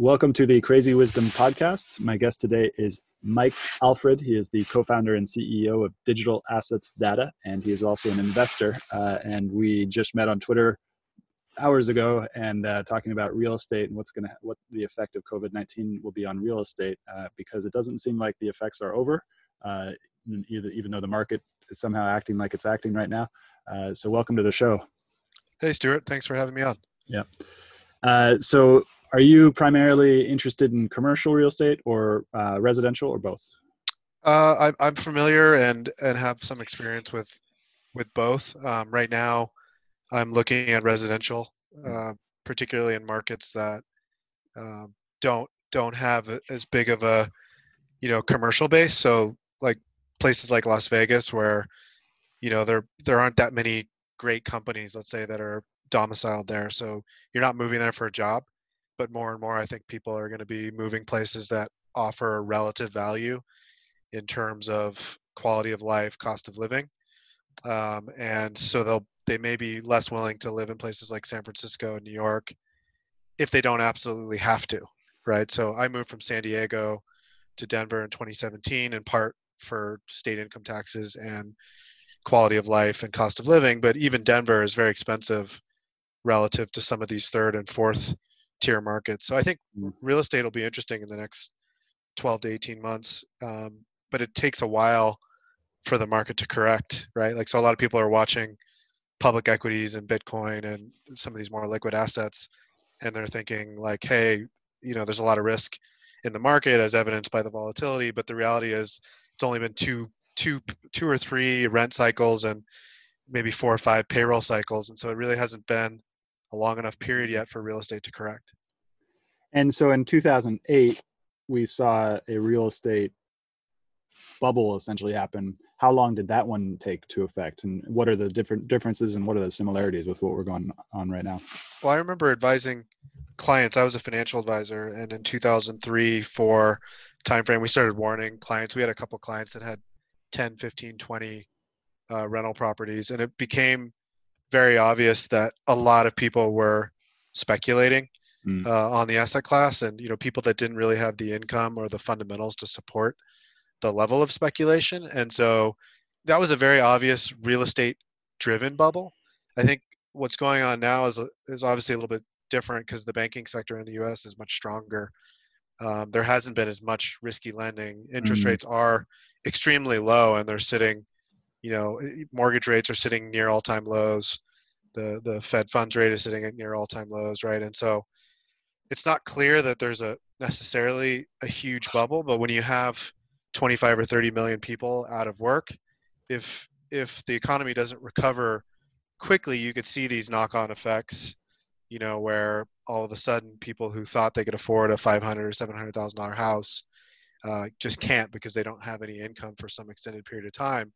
Welcome to the Crazy Wisdom Podcast. My guest today is Mike Alfred. He is the co founder and CEO of Digital Assets Data, and he is also an investor. Uh, and we just met on Twitter hours ago and uh, talking about real estate and what's going to what the effect of covid-19 will be on real estate uh, because it doesn't seem like the effects are over uh, either, even though the market is somehow acting like it's acting right now uh, so welcome to the show hey stewart thanks for having me on yeah uh, so are you primarily interested in commercial real estate or uh, residential or both? Uh, I'm familiar and and have some experience with with both. Um, right now, I'm looking at residential, uh, particularly in markets that um, don't don't have as big of a you know commercial base. So like places like Las Vegas, where you know there there aren't that many great companies, let's say, that are domiciled there. So you're not moving there for a job but more and more i think people are going to be moving places that offer relative value in terms of quality of life cost of living. Um, and so they'll they may be less willing to live in places like san francisco and new york if they don't absolutely have to right? So i moved from san diego to denver in 2017 in part for state income taxes and quality of life and cost of living but even denver is very expensive relative to some of these third and fourth tier markets. So I think mm. real estate will be interesting in the next 12 to 18 months, um, but it takes a while for the market to correct, right? Like, so a lot of people are watching public equities and Bitcoin and some of these more liquid assets, and they're thinking like, hey, you know, there's a lot of risk in the market as evidenced by the volatility, but the reality is it's only been two two two or three rent cycles and maybe four or five payroll cycles, and so it really hasn't been a long enough period yet for real estate to correct. And so in 2008, we saw a real estate bubble essentially happen. How long did that one take to affect, and what are the different differences and what are the similarities with what we're going on right now? Well, I remember advising clients. I was a financial advisor, and in 2003, four timeframe, we started warning clients. We had a couple clients that had 10, 15, 20 uh, rental properties, and it became very obvious that a lot of people were speculating mm. uh, on the asset class, and you know people that didn't really have the income or the fundamentals to support the level of speculation, and so that was a very obvious real estate driven bubble. I think what's going on now is is obviously a little bit different because the banking sector in the U.S. is much stronger. Um, there hasn't been as much risky lending. Interest mm. rates are extremely low, and they're sitting you know mortgage rates are sitting near all-time lows. The the fed funds rate is sitting at near all-time lows right? And so it's not clear that there's a necessarily a huge bubble but when you have 25 or 30 million people out of work if if the economy doesn't recover quickly you could see these knock-on effects you know where all of a sudden people who thought they could afford a 500 or 700 thousand dollar house uh, just can't because they don't have any income for some extended period of time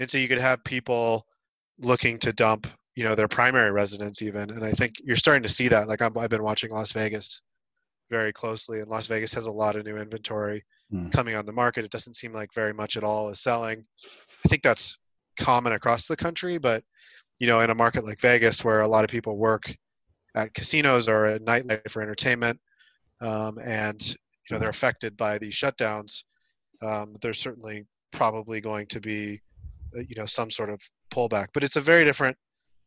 and so you could have people looking to dump you know their primary residence even. And i think you're starting to see that. Like i have been watching las vegas very closely and las vegas has a lot of new inventory mm. coming on the market. It doesn't seem like very much at all is selling. I think that's common across the country but you know in a market like vegas where a lot of people work at casinos or at nightlife for entertainment um, and you know they're affected by these shutdowns um, there's certainly probably going to be you know some sort of pullback. But it's a very different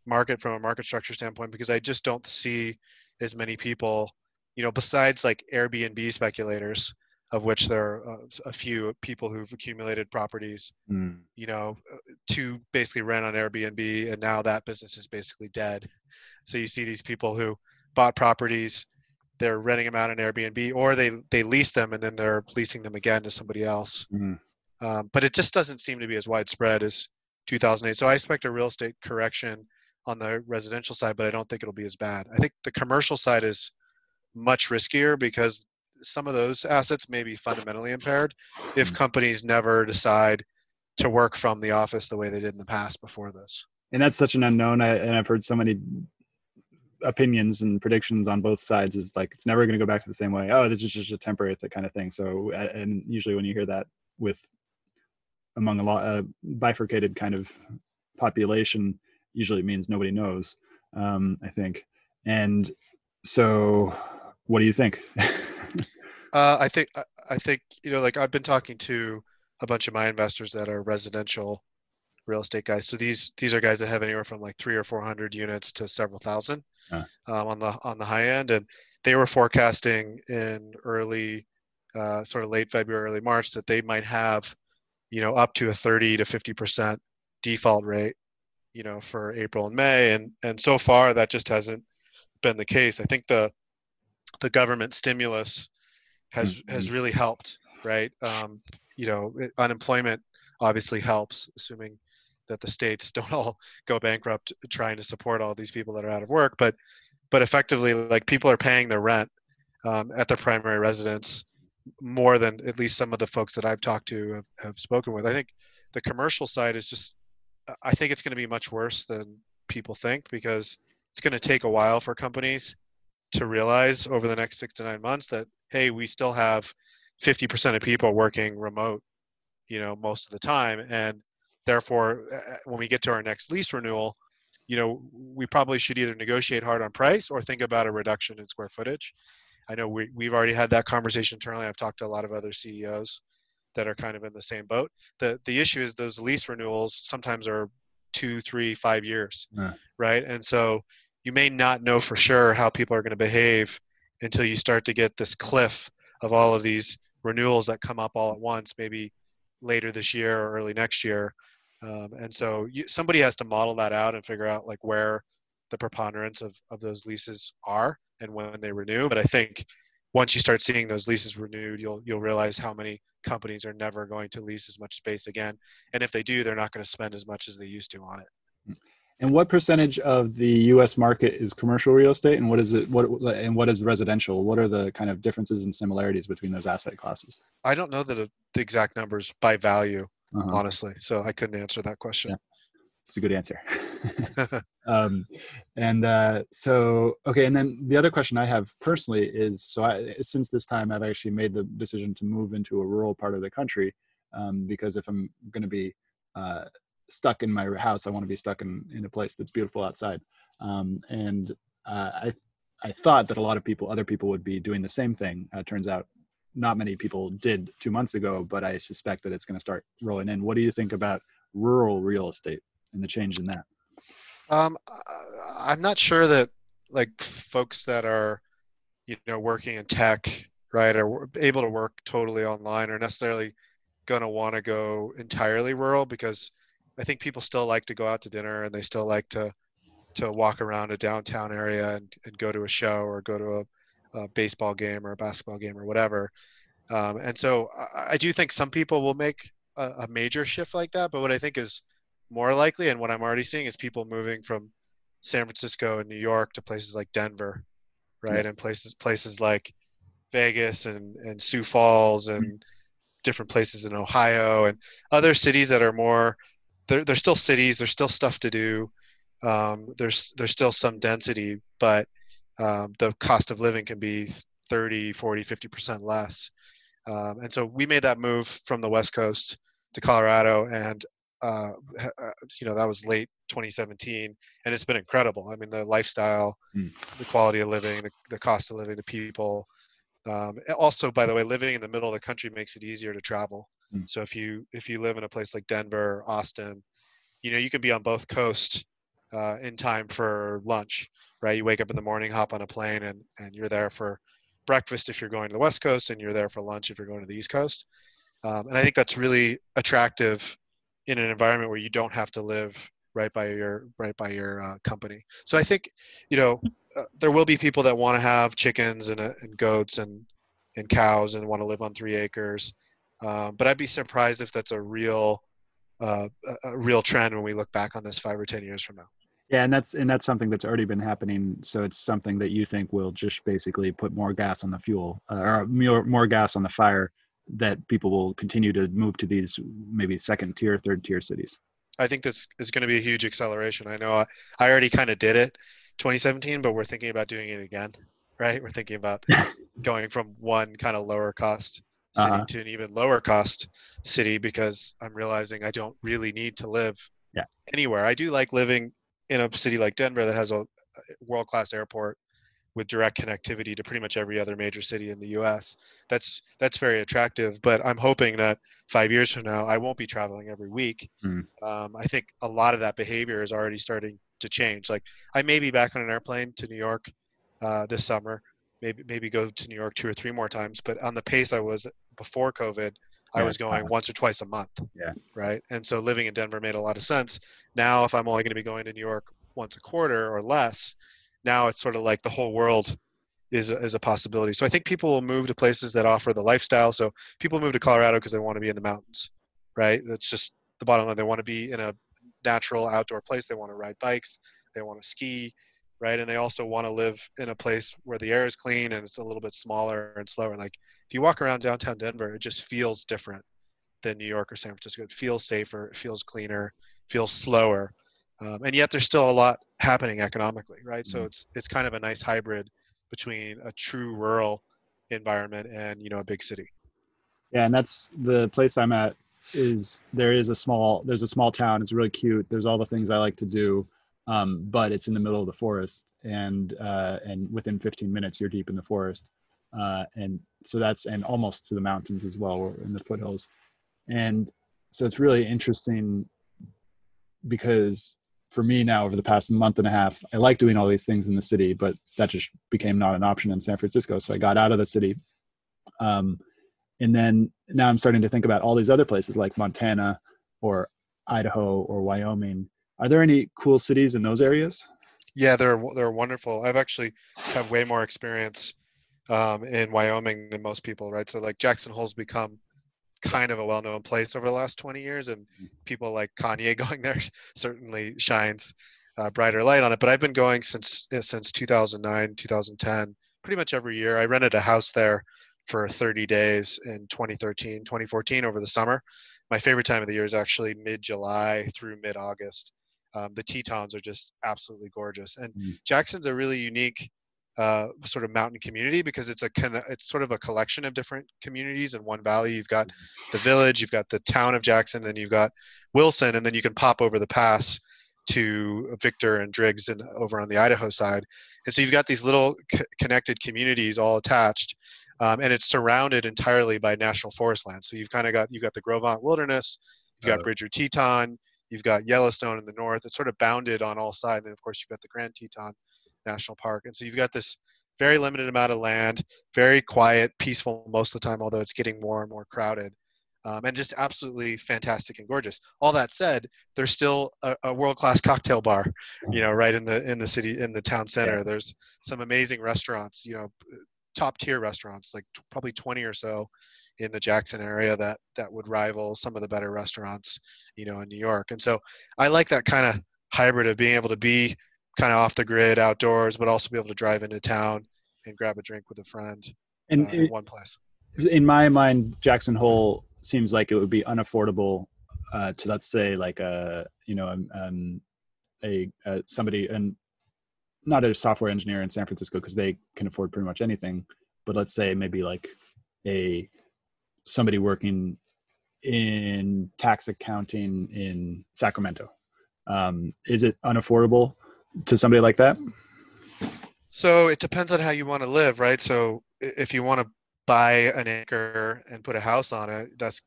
market from a market structure standpoint because I just don't see as many people, you know, besides like Airbnb speculators, of which there are uh, a few people who've accumulated properties, mm. you know, uh, to basically rent on Airbnb, and now that business is basically dead. So you see these people who bought properties, they're renting them out on Airbnb, or they they lease them and then they're leasing them again to somebody else. Mm. Um, but it just doesn't seem to be as widespread as 2008. So I expect a real estate correction on the residential side, but I don't think it'll be as bad. I think the commercial side is much riskier because some of those assets may be fundamentally impaired if mm. companies never decide to work from the office the way they did in the past before this. And that's such an unknown. I, and I've heard so many opinions and predictions on both sides is like it's never going to go back to the same way. Oh, this is just a temporary kind of thing. So, and usually when you hear that with among a lot a bifurcated kind of population usually means nobody knows um, i think. And so what do you think? Uh, i think i think you know like i've been talking to a bunch of my investors that are residential real estate guys. So these these are guys that have anywhere from like three or four hundred units to several thousand uh. um, on the on the high end. And they were forecasting in early uh, sort of late february early march that they might have you know, up to a 30 to 50% default rate, you know, for April and May. And, and so far that just hasn't been the case. I think the, the government stimulus has, mm-hmm. has really helped, right? Um, you know, it, unemployment obviously helps, assuming that the states don't all go bankrupt trying to support all these people that are out of work. But, but effectively, like people are paying their rent um, at their primary residence more than at least some of the folks that I've talked to have, have spoken with. I think the commercial side is just, I think it's going to be much worse than people think because it's going to take a while for companies to realize over the next six to nine months that, hey, we still have 50% of people working remote, you know, most of the time. And therefore, uh, uh, when we get to our next lease renewal, you know, we probably should either negotiate hard on price or think about a reduction in square footage. I know we, we've already had that conversation internally. I've talked to a lot of other CEOs that are kind of in the same boat. The the issue is those lease renewals sometimes are two, three, five years, yeah. right? And so you may not know for sure how people are going to behave until you start to get this cliff of all of these renewals that come up all at once, maybe later this year or early next year. Um, and so you, somebody has to model that out and figure out like where the preponderance of, of those leases are and when they renew. But I think once you start seeing those leases renewed, you'll you'll realize how many companies are never going to lease as much space again. And if they do, they're not going to spend as much as they used to on it. And what percentage of the U.S. market is commercial real estate, and what is it? What and what is residential? What are the kind of differences and similarities between those asset classes? I don't know the, the exact numbers by value, uh-huh. honestly, so I couldn't answer that question. Yeah. It's a good answer. um, and uh, so, okay. And then the other question I have personally is, so I, since this time, I've actually made the decision to move into a rural part of the country um, because if I'm going to be uh, stuck in my house, I want to be stuck in, in a place that's beautiful outside. Um, and uh, I, I thought that a lot of people, other people would be doing the same thing. Uh, turns out not many people did two months ago, but I suspect that it's going to start rolling in. What do you think about rural real estate? And the change in that? Um, I'm not sure that like folks that are, you know, working in tech, right, are able to work totally online are necessarily going to want to go entirely rural because I think people still like to go out to dinner and they still like to to walk around a downtown area and, and go to a show or go to a, a baseball game or a basketball game or whatever. Um, and so I, I, do think some people will make a, a major shift like that. But what I think is more likely and what i'm already seeing is people moving from san francisco and new york to places like denver right? And places places like vegas and and sioux falls and mm-hmm. different places in ohio and other cities that are more they're, they're still cities there's still stuff to do um, there's there's still some density but um, the cost of living can be 30 40 50% less. Um, and so we made that move from the west coast to colorado and uh, uh, you know that was late 2017 and it's been incredible i mean the lifestyle mm. the quality of living the, the cost of living the people um, also by the way living in the middle of the country makes it easier to travel mm. so if you if you live in a place like denver austin you know you can be on both coasts uh, in time for lunch right you wake up in the morning hop on a plane and and you're there for breakfast if you're going to the west coast and you're there for lunch if you're going to the east coast um, and i think that's really attractive in an environment where you don't have to live right by your right by your uh, company. So I think, you know, uh, there will be people that want to have chickens and, uh, and goats and and cows and want to live on three acres. Um, but I'd be surprised if that's a real uh, a real trend when we look back on this five or ten years from now. Yeah, and that's and that's something that's already been happening. So it's something that you think will just basically put more gas on the fuel uh, or more more gas on the fire that people will continue to move to these maybe second tier, third tier cities? I think this is going to be a huge acceleration. I know I, I already kind of did it 2017, but we're thinking about doing it again, right? We're thinking about going from one kind of lower cost city uh-huh. to an even lower cost city because I'm realizing I don't really need to live yeah. anywhere. I do like living in a city like Denver that has a world class airport with direct connectivity to pretty much every other major city in the U.S. That's that's very attractive. But I'm hoping that five years from now, I won't be traveling every week. Mm. Um, I think a lot of that behavior is already starting to change. Like I may be back on an airplane to New York uh, this summer. Maybe maybe go to New York two or three more times. But on the pace I was before COVID, I was going once or twice a month. Yeah. Right. And so living in Denver made a lot of sense. Now, if I'm only going to be going to New York once a quarter or less, now it's sort of like the whole world is a, is a possibility. So I think people will move to places that offer the lifestyle. So people move to Colorado because they want to be in the mountains, right? That's just the bottom line. They want to be in a natural outdoor place. They want to ride bikes. They want to ski, right? And they also want to live in a place where the air is clean and it's a little bit smaller and slower. Like if you walk around downtown Denver, it just feels different than New York or San Francisco. It feels safer. It feels cleaner. Feels slower um, and yet there's still a lot happening economically, right? Mm-hmm. So it's it's kind of a nice hybrid between a true rural environment and you know a big city. Yeah, and that's the place I'm at. Is there is a small there's a small town. It's really cute. There's all the things I like to do, um, but it's in the middle of the forest, and uh, and within 15 minutes you're deep in the forest, uh, and so that's and almost to the mountains as well, or in the foothills, and so it's really interesting because for me now over the past month and a half i like doing all these things in the city but that just became not an option in san francisco so i got out of the city um, and then now i'm starting to think about all these other places like montana or Idaho or Wyoming. Are there any cool cities in those areas? Yeah, they're they're wonderful. I've actually have way more experience um, in Wyoming than most people, right? So like Jackson Hole's become kind of a well-known place over the last 20 years, and mm. people like Kanye going there certainly shines uh, brighter light on it. But I've been going since eh, since 2009, 2010, pretty much every year. I rented a house there for 30 days in 2013, 2014 over the summer. My favorite time of the year is actually mid-July through mid-August um, the Tetons are just absolutely gorgeous. And mm. Jackson's a really unique uh, sort of mountain community because it's a it's sort of a collection of different communities in one valley. You've got the village, you've got the town of Jackson, then you've got Wilson, and then you can pop over the pass to Victor and Driggs and over on the Idaho side. And so you've got these little c- connected communities all attached. Um, and it's surrounded entirely by national forest land. So you've kind of got you've got the Gros Ventre Wilderness, you've got Bridger Teton, You've got Yellowstone in the north. It's sort of bounded on all sides. And then, of course, you've got the Grand Teton National Park. And so you've got this very limited amount of land, very quiet, peaceful most of the time, although it's getting more and more crowded. Um, and just absolutely fantastic and gorgeous. All that said, there's still a, a world-class cocktail bar, you know, right in the in the city in the town center. Yeah. There's some amazing restaurants, you know, top tier restaurants, like t- probably 20 or so in the Jackson area that that would rival some of the better restaurants, you know, in New York. And so I like that kind of hybrid of being able to be kind of off the grid outdoors, but also be able to drive into town and grab a drink with a friend and uh, it, in one place. In my mind, Jackson Hole seems like it would be unaffordable uh, to let's say like a you know um, um a, a somebody and not a software engineer in San Francisco because they can afford pretty much anything, but let's say maybe like a somebody working in tax accounting in Sacramento. Um, is it unaffordable to somebody like that? So it depends on how you want to live, right? So if you want to buy an acre and put a house on it, that's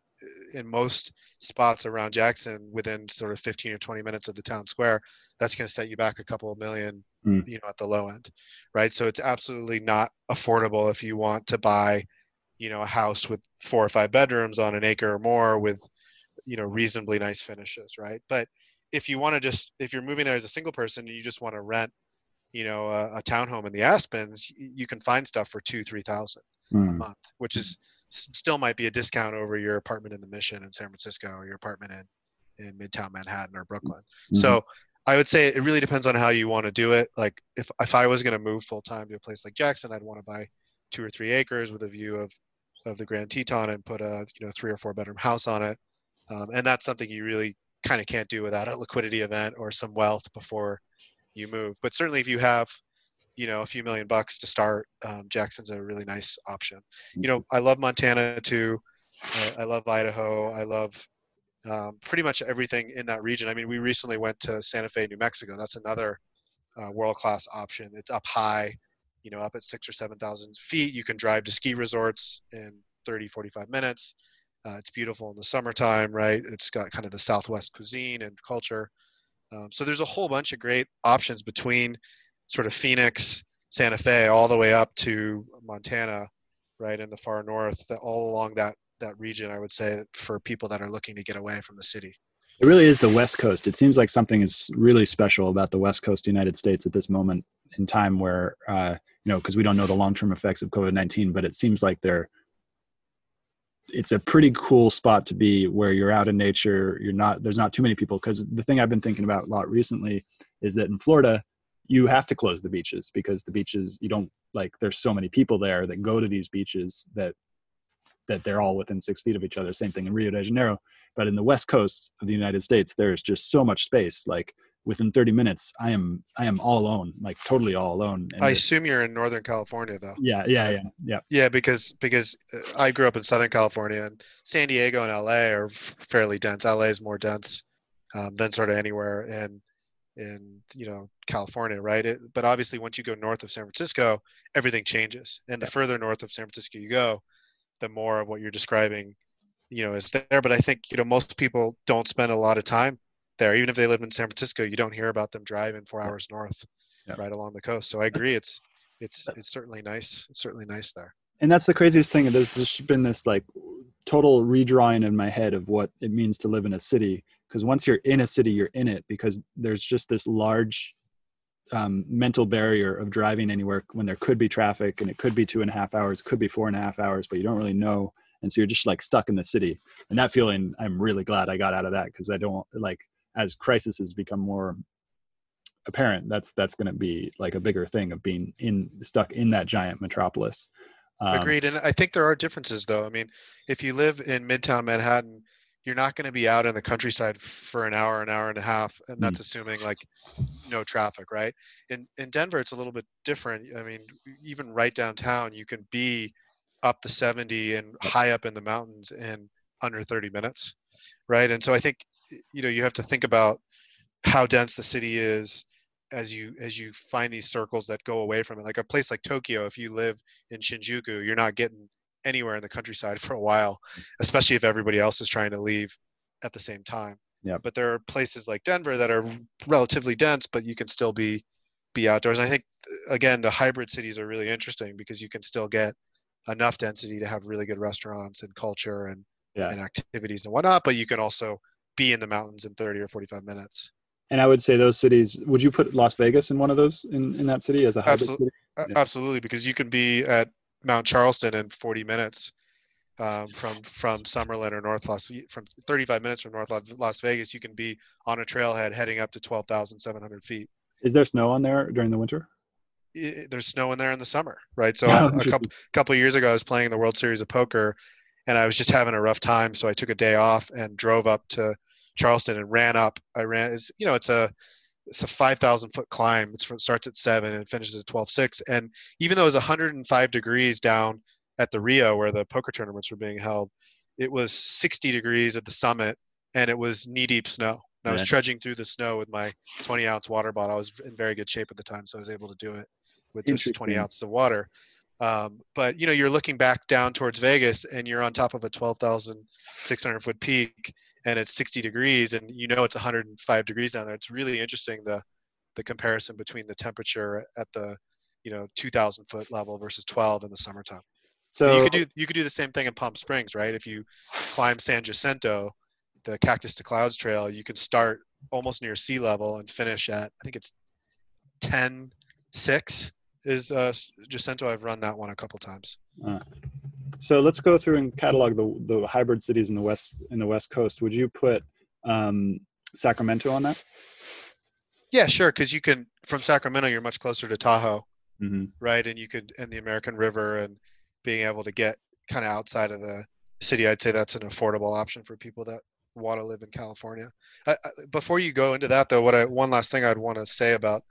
in most spots around Jackson within sort of 15 or 20 minutes of the town square, that's going to set you back a couple of million, mm. you know, at the low end, right? So it's absolutely not affordable if you want to buy you know a house with four or five bedrooms on an acre or more with you know reasonably nice finishes right but if you want to just if you're moving there as a single person and you just want to rent you know a, a townhome in the aspens you can find stuff for two three thousand mm. a hmm. month which is still might be a discount over your apartment in the mission in san francisco or your apartment in in midtown manhattan or brooklyn mm-hmm. so i would say it really depends on how you want to do it like if, if i was going to move full time to a place like jackson i'd want to buy two or three acres with a view of of the Grand Teton and put a you know three or four bedroom house on it, um, and that's something you really kind of can't do without a liquidity event or some wealth before you move. But certainly, if you have you know a few million bucks to start, um, Jackson's a really nice option. You know, I love Montana too. I, I love Idaho. I love um, pretty much everything in that region. I mean, we recently went to Santa Fe, New Mexico. That's another uh, world class option. It's up high you know up at six or seven thousand feet you can drive to ski resorts in 30 45 minutes uh, it's beautiful in the summertime right? It's got kind of the southwest cuisine and culture. Um, so there's a whole bunch of great options between sort of phoenix santa fe all the way up to montana right in the far north all along that that region i would say for people that are looking to get away from the city. It really is the west coast. It seems like something is really special about the west coast united states at this moment in time where uh, you know, because we don't know the long term effects of COVID 19, but it seems like they're, it's a pretty cool spot to be where you're out in nature. You're not, there's not too many people. Because the thing I've been thinking about a lot recently is that in Florida, you have to close the beaches because the beaches, you don't like, there's so many people there that go to these beaches that, that they're all within six feet of each other. Same thing in Rio de Janeiro. But in the West Coast of the United States, there's just so much space. Like, within 30 minutes i am i am all alone like totally all alone and i assume you're in northern california though. Yeah yeah yeah yeah. Yeah because because uh, i grew up in southern california and san diego and la are fairly dense. La is more dense um, than sort of anywhere in in you know california right? It, but obviously once you go north of san francisco everything changes. And the yeah. further north of san francisco you go the more of what you're describing you know is there. But i think you know most people don't spend a lot of time there. Even if they live in San Francisco, you don't hear about them driving four hours north, yeah. right along the coast. So I agree. It's it's it's certainly nice. It's certainly nice there. And that's the craziest thing. There's, there's been this like total redrawing in my head of what it means to live in a city because once you're in a city you're in it because there's just this large um, mental barrier of driving anywhere when there could be traffic and it could be two and a half hours could be four and a half hours but you don't really know and so you're just like stuck in the city and that feeling i'm really glad i got out of that because i don't like as crisis has become more apparent that's that's going to be like a bigger thing of being in stuck in that giant metropolis. Um, agreed and i think there are differences though. I mean if you live in midtown manhattan you're not going to be out in the countryside for an hour an hour and a half and that's mm. assuming like no traffic right? In in denver it's a little bit different. I mean even right downtown you can be up the 70 and high up in the mountains in under 30 minutes right? And so i think you know you have to think about how dense the city is as you as you find these circles that go away from it. Like a place like tokyo if you live in shinjuku you're not getting anywhere in the countryside for a while especially if everybody else is trying to leave at the same time. Yeah. But there are places like denver that are relatively dense but you can still be be outdoors. And i think again the hybrid cities are really interesting because you can still get enough density to have really good restaurants and culture and yeah. and activities and whatnot but you can also be in the mountains in 30 or 45 minutes and I would say those cities. Would you put Las Vegas in one of those in, in that city as a hybrid absolutely, city? Absolutely, because you can be at Mount Charleston in 40 minutes um, from from Summerlin or North Las from 35 minutes from North Las Vegas. You can be on a trailhead heading up to 12,700 feet. Is there snow on there during the winter? It, there's snow in there in the summer, right? So oh, a couple couple years ago, I was playing the World Series of Poker, and I was just having a rough time, so I took a day off and drove up to Charleston and ran up. I ran, it's, you know, it's a it's a 5,000 foot climb. It starts at seven and finishes at 12.6. And even though it was 105 degrees down at the Rio where the poker tournaments were being held, it was 60 degrees at the summit and it was knee deep snow. And I was trudging through the snow with my 20 ounce water bottle. I was in very good shape at the time, so I was able to do it with just 20 ounces of water. Um, but you know, you're looking back down towards Vegas, and you're on top of a 12,600 foot peak, and it's 60 degrees and you know it's 105 degrees down there. It's really interesting the the comparison between the temperature at the you know 2000 foot level versus 12 in the summertime. So you could do you could do the same thing in palm springs right? If you climb san jacinto the cactus to clouds trail you can start almost near sea level and finish at i think it's 10 6 is uh jacinto i've run that one a couple times. Uh, so let's go through and catalog the, the hybrid cities in the west in the west coast. Would you put um, sacramento on that? Yeah sure because you can from sacramento you're much closer to tahoe mm-hmm. right? And you could and the american river and being able to get kind of outside of the city i'd say that's an affordable option for people that want to live in california. I, I, before you go into that though what i one last thing i'd want to say about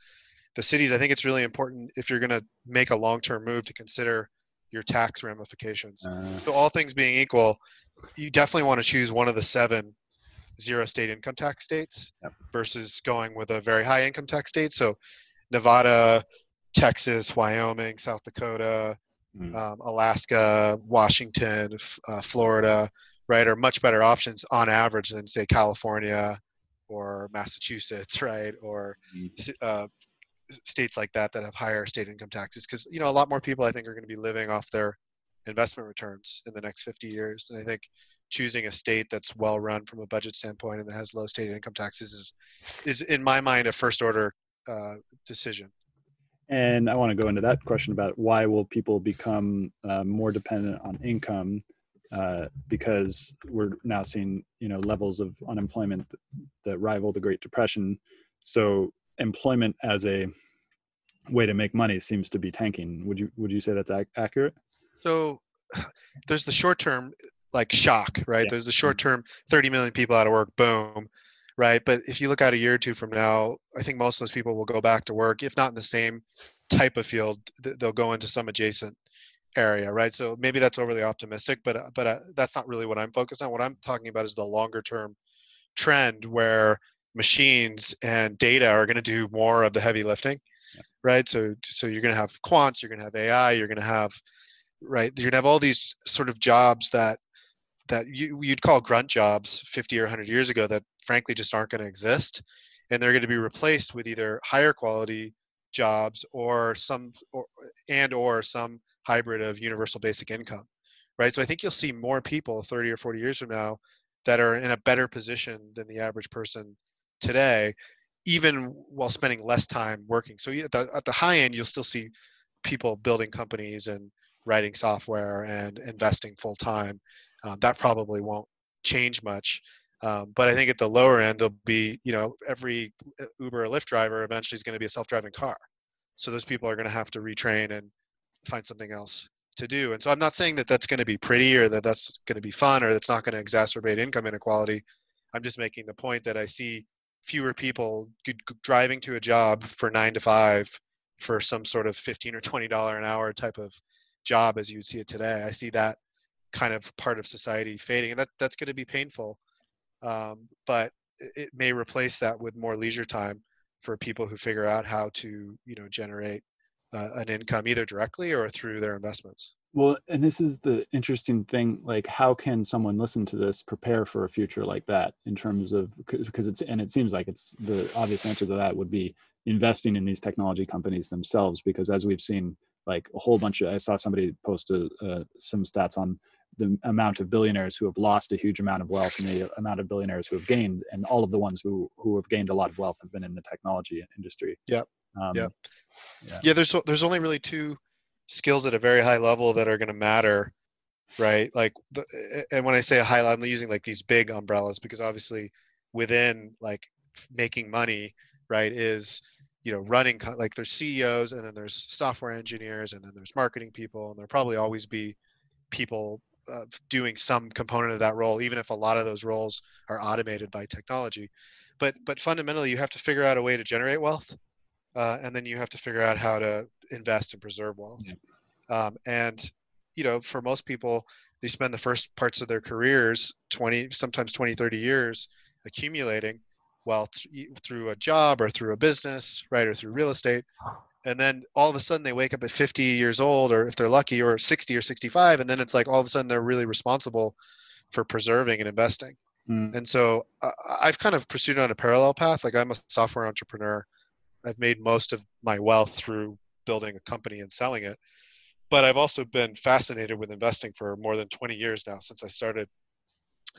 the cities i think it's really important if you're going to make a long-term move to consider your tax ramifications. Uh, so all things being equal, you definitely want to choose one of the seven zero state income tax states yep. versus going with a very high income tax state. So Nevada, Texas, Wyoming, South Dakota, mm. um, Alaska, Washington, uh, Florida, right, are much better options on average than say California or Massachusetts, right, or mm. uh, states like that that have higher state income taxes because you know a lot more people i think are going to be living off their investment returns in the next 50 years. And i think choosing a state that's well run from a budget standpoint and that has low state income taxes is is in my mind a first order uh, decision. And i want to go into that question about why will people become uh, more dependent on income uh, because we're now seeing you know levels of unemployment that, that rival the great depression. So employment as a way to make money seems to be tanking. Would you would you say that's ac- accurate? So there's the short term like shock, right? Yeah. There's the short term 30 million people out of work, boom, right? But if you look at a year or two from now, I think most of those people will go back to work, if not in the same type of field, they'll go into some adjacent area, right? So maybe that's overly optimistic, but but uh, that's not really what I'm focused on. What I'm talking about is the longer term trend where machines and data are going to do more of the heavy lifting yeah. right? So so you're going to have quants you're going to have ai you're going to have right you're going to have all these sort of jobs that that you, you'd call grunt jobs 50 or 100 years ago that frankly just aren't going to exist. And they're going to be replaced with either higher quality jobs or some or, and or some hybrid of universal basic income right? So i think you'll see more people 30 or 40 years from now that are in a better position than the average person today, even while spending less time working. So at the, at the high end, you'll still see people building companies and writing software and investing full time. Um, that probably won't change much. Um, but I think at the lower end, there'll be, you know, every Uber or Lyft driver eventually is going to be a self-driving car. So those people are going to have to retrain and find something else to do. And so I'm not saying that that's going to be pretty or that that's going to be fun or that's not going to exacerbate income inequality. I'm just making the point that I see fewer people driving to a job for nine to five for some sort of 15 or 20 dollar an hour type of job as you would see it today. I see that kind of part of society fading, and that that's going to be painful. Um, but it may replace that with more leisure time for people who figure out how to you know generate uh, an income either directly or through their investments. Well, and this is the interesting thing. Like, how can someone listen to this prepare for a future like that in terms of because it's and it seems like it's the obvious answer to that would be investing in these technology companies themselves because as we've seen like a whole bunch of i saw somebody post a, uh, some stats on the amount of billionaires who have lost a huge amount of wealth and the amount of billionaires who have gained and all of the ones who who have gained a lot of wealth have been in the technology industry yeah um, yeah. yeah yeah there's there's only really two skills at a very high level that are going to matter right? Like the, and when i say a high level i'm using like these big umbrellas because obviously within like making money right is you know running like there's ceos and then there's software engineers and then there's marketing people and there'll probably always be people uh, doing some component of that role even if a lot of those roles are automated by technology. But but fundamentally you have to figure out a way to generate wealth uh, and then you have to figure out how to invest and preserve wealth yeah. um, and you know for most people they spend the first parts of their careers 20 sometimes 20 30 years accumulating wealth through a job or through a business, right, or through real estate. And then all of a sudden they wake up at 50 years old, or if they're lucky, or 60 or 65, and then it's like all of a sudden they're really responsible for preserving and investing. Mm. And so uh, I've kind of pursued on a parallel path. Like I'm a software entrepreneur. I've made most of my wealth through building a company and selling it. But I've also been fascinated with investing for more than 20 years now since I started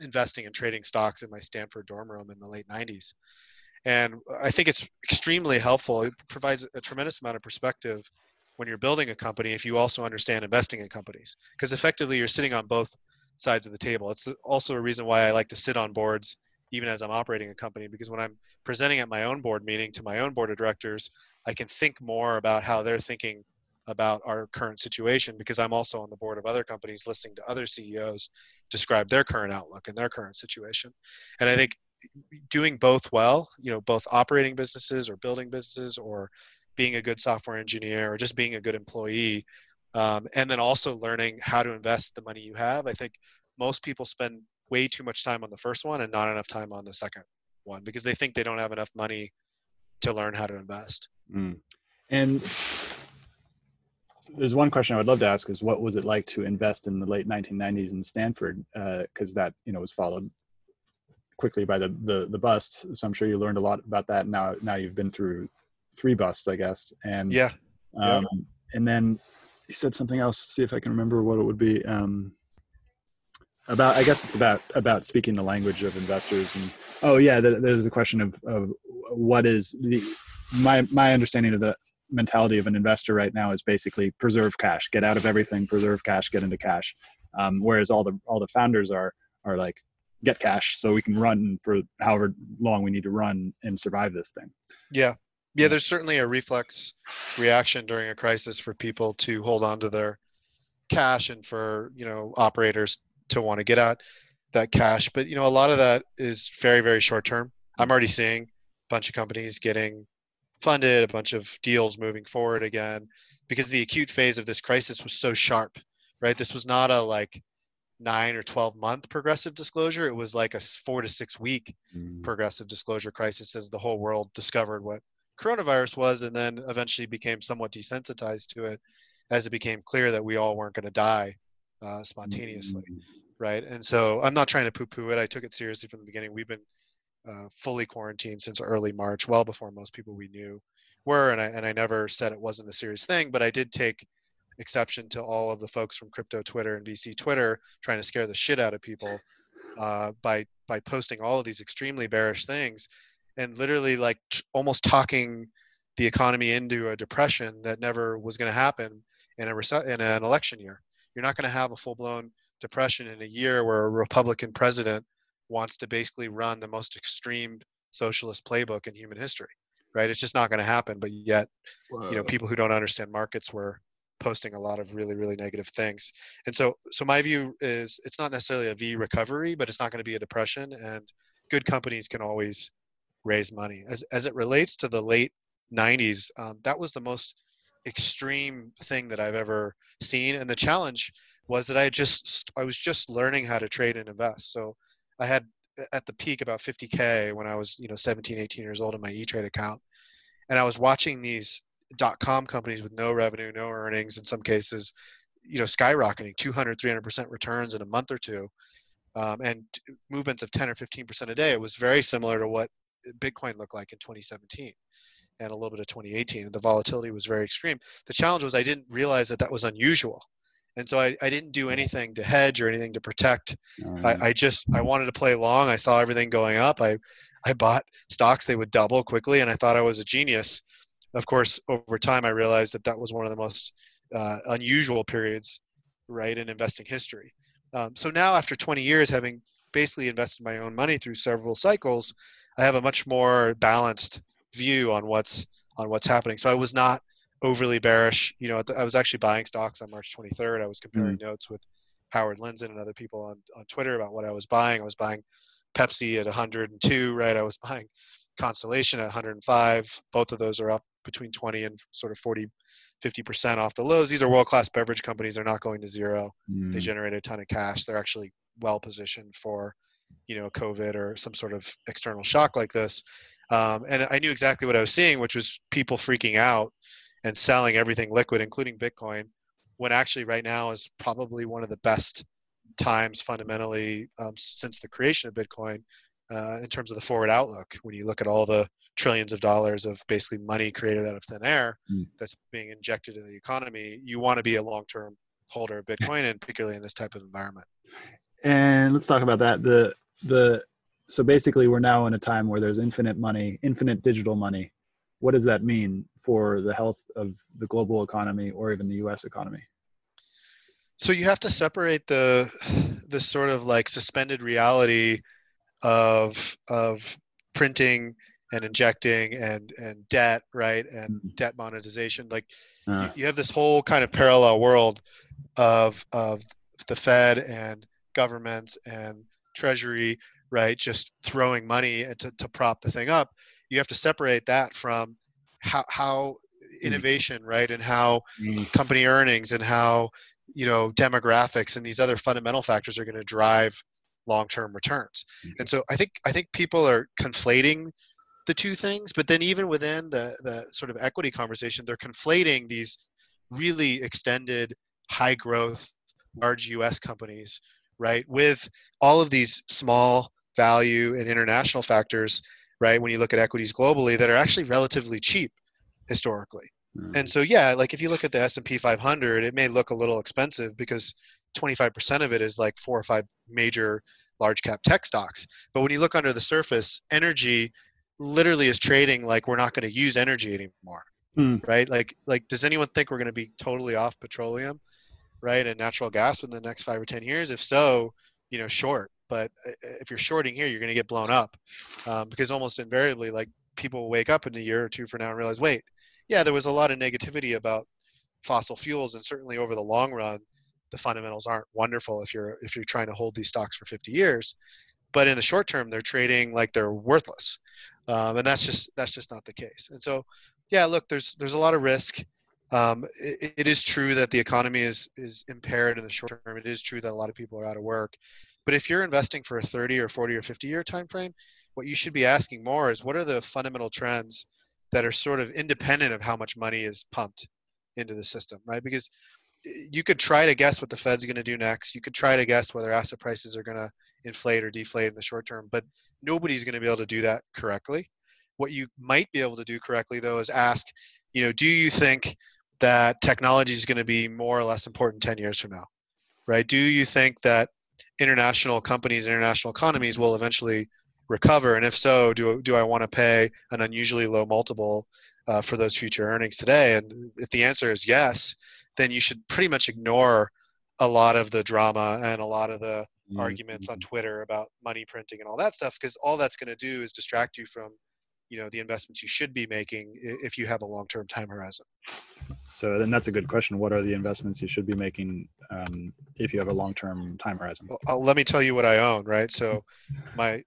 investing and trading stocks in my Stanford dorm room in the late 90s. And I think it's extremely helpful. It provides a tremendous amount of perspective when you're building a company if you also understand investing in companies, because effectively you're sitting on both sides of the table. It's also a reason why I like to sit on boards even as I'm operating a company, because when I'm presenting at my own board meeting to my own board of directors, I can think more about how they're thinking about our current situation because I'm also on the board of other companies listening to other CEOs describe their current outlook and their current situation. And I think doing both well, you know, both operating businesses or building businesses or being a good software engineer or just being a good employee, um, and then also learning how to invest the money you have. I think most people spend way too much time on the first one and not enough time on the second one because they think they don't have enough money to learn how to invest. Mm. And there's one question I would love to ask is what was it like to invest in the late 1990s in Stanford? Because uh, that you know was followed quickly by the, the the bust. So I'm sure you learned a lot about that. Now now you've been through three busts, I guess. And yeah, um, yeah. and then you said something else. See if I can remember what it would be. Um, about I guess it's about about speaking the language of investors and oh yeah, there's a question of of what is the my my understanding of the mentality of an investor right now is basically preserve cash, get out of everything, preserve cash, get into cash. Um, whereas all the all the founders are are like get cash so we can run for however long we need to run and survive this thing. Yeah. Yeah, there's certainly a reflex reaction during a crisis for people to hold on to their cash and for, you know, operators to want to get out that cash. But, you know, a lot of that is very, very short term. I'm already seeing a bunch of companies getting funded, a bunch of deals moving forward again, because the acute phase of this crisis was so sharp, right? This was not a like nine or 12 month progressive disclosure. It was like a four to six week mm. progressive disclosure crisis as the whole world discovered what coronavirus was and then eventually became somewhat desensitized to it as it became clear that we all weren't going to die uh, spontaneously. Mm. Right. And so I'm not trying to poo poo it. I took it seriously from the beginning. We've been uh, fully quarantined since early March, well before most people we knew were. And I, and I never said it wasn't a serious thing, but I did take exception to all of the folks from crypto Twitter and VC Twitter trying to scare the shit out of people uh, by by posting all of these extremely bearish things, and literally like t- almost talking the economy into a depression that never was going to happen in a in an election year. You're not going to have a full blown depression in a year where a Republican president wants to basically run the most extreme socialist playbook in human history right? It's just not going to happen but yet Whoa. you know people who don't understand markets were posting a lot of really really negative things. And so so my view is it's not necessarily a v recovery but it's not going to be a depression and good companies can always raise money. As as it relates to the late 90s um, that was the most extreme thing that i've ever seen. And the challenge was that i just i was just learning how to trade and invest. So i had at the peak about 50k when i was you know 17 18 years old in my e-trade account. And i was watching these dot com companies with no revenue, no earnings in some cases, you know, skyrocketing 200, 300% returns in a month or two, um, and movements of 10 or 15% a day. It was very similar to what Bitcoin looked like in 2017 and a little bit of 2018. The volatility was very extreme. The challenge was I didn't realize that that was unusual. And so I, I didn't do anything to hedge or anything to protect. I, I just I wanted to play long. I saw everything going up. I I bought stocks they would double quickly, and I thought I was a genius of course, over time, I realized that that was one of the most uh, unusual periods, right, in investing history. Um, so now, after 20 years, having basically invested my own money through several cycles, I have a much more balanced view on what's on what's happening. So I was not overly bearish. You know, I was actually buying stocks on March 23rd. I was comparing mm. notes with Howard Lindzen and other people on, on Twitter about what I was buying. I was buying Pepsi at 102, right? I was buying Constellation at 105. Both of those are up between 20 and sort of 40, 50% off the lows. These are world class beverage companies. They're not going to zero. Mm. They generate a ton of cash. They're actually well positioned for, you know, COVID or some sort of external shock like this. Um, and I knew exactly what I was seeing, which was people freaking out and selling everything liquid, including Bitcoin, when actually right now is probably one of the best times fundamentally um, since the creation of Bitcoin uh, in terms of the forward outlook. When you look at all the trillions of dollars of basically money created out of thin air mm. that's being injected into the economy, you want to be a long term holder of Bitcoin, and particularly in this type of environment. And let's talk about that. The the so basically, we're now in a time where there's infinite money, infinite digital money. What does that mean for the health of the global economy or even the U.S. economy? So you have to separate the the sort of like suspended reality of of printing and injecting and and debt right and mm-hmm. debt monetization like uh. you, you, have this whole kind of parallel world of of the fed and governments and treasury right just throwing money to, to prop the thing up you have to separate that from how how mm. innovation right and how mm. company earnings and how you know demographics and these other fundamental factors are going to drive long-term returns. Mm-hmm. And so I think I think people are conflating the two things, but then even within the the sort of equity conversation, they're conflating these really extended high growth large US companies, right, with all of these small value and international factors, right, when you look at equities globally that are actually relatively cheap historically. Mm-hmm. And so yeah, like if you look at the S&P 500, it may look a little expensive because 25% of it is like four or five major large cap tech stocks. But when you look under the surface, energy literally is trading like we're not going to use energy anymore. Mm. Right? Like like does anyone think we're going to be totally off petroleum, right? And natural gas within the next 5 or 10 years? If so, you know, short. But uh, if you're shorting here, you're going to get blown up. Um, because almost invariably like people wake up in a year or two from now and realize, wait, yeah, there was a lot of negativity about fossil fuels and certainly over the long run the fundamentals aren't wonderful if you're if you're trying to hold these stocks for 50 years but in the short term they're trading like they're worthless um, and that's just that's just not the case and so yeah look there's there's a lot of risk um, it, it is true that the economy is is impaired in the short term it is true that a lot of people are out of work but if you're investing for a 30 or 40 or 50 year time frame what you should be asking more is what are the fundamental trends that are sort of independent of how much money is pumped into the system right because eh, you could try to guess what the Fed's going to do next. You could try to guess whether asset prices are going to inflate or deflate in the short term, but nobody's going to be able to do that correctly. What you might be able to do correctly, though, is ask, you know, do you think that technology is going to be more or less important 10 years from now? Right? Do you think that international companies, international economies will eventually recover? And if so, do, do I want to pay an unusually low multiple uh, for those future earnings today? And if the answer is yes, then you should pretty much ignore a lot of the drama and a lot of the mm-hmm. arguments on Twitter about money printing and all that stuff, because all that's going to do is distract you from you know the investments you should be making if you have a long-term time horizon. So then that's a good question. What are the investments you should be making um, if you have a long-term time horizon? Well, let me tell you what i own right? So my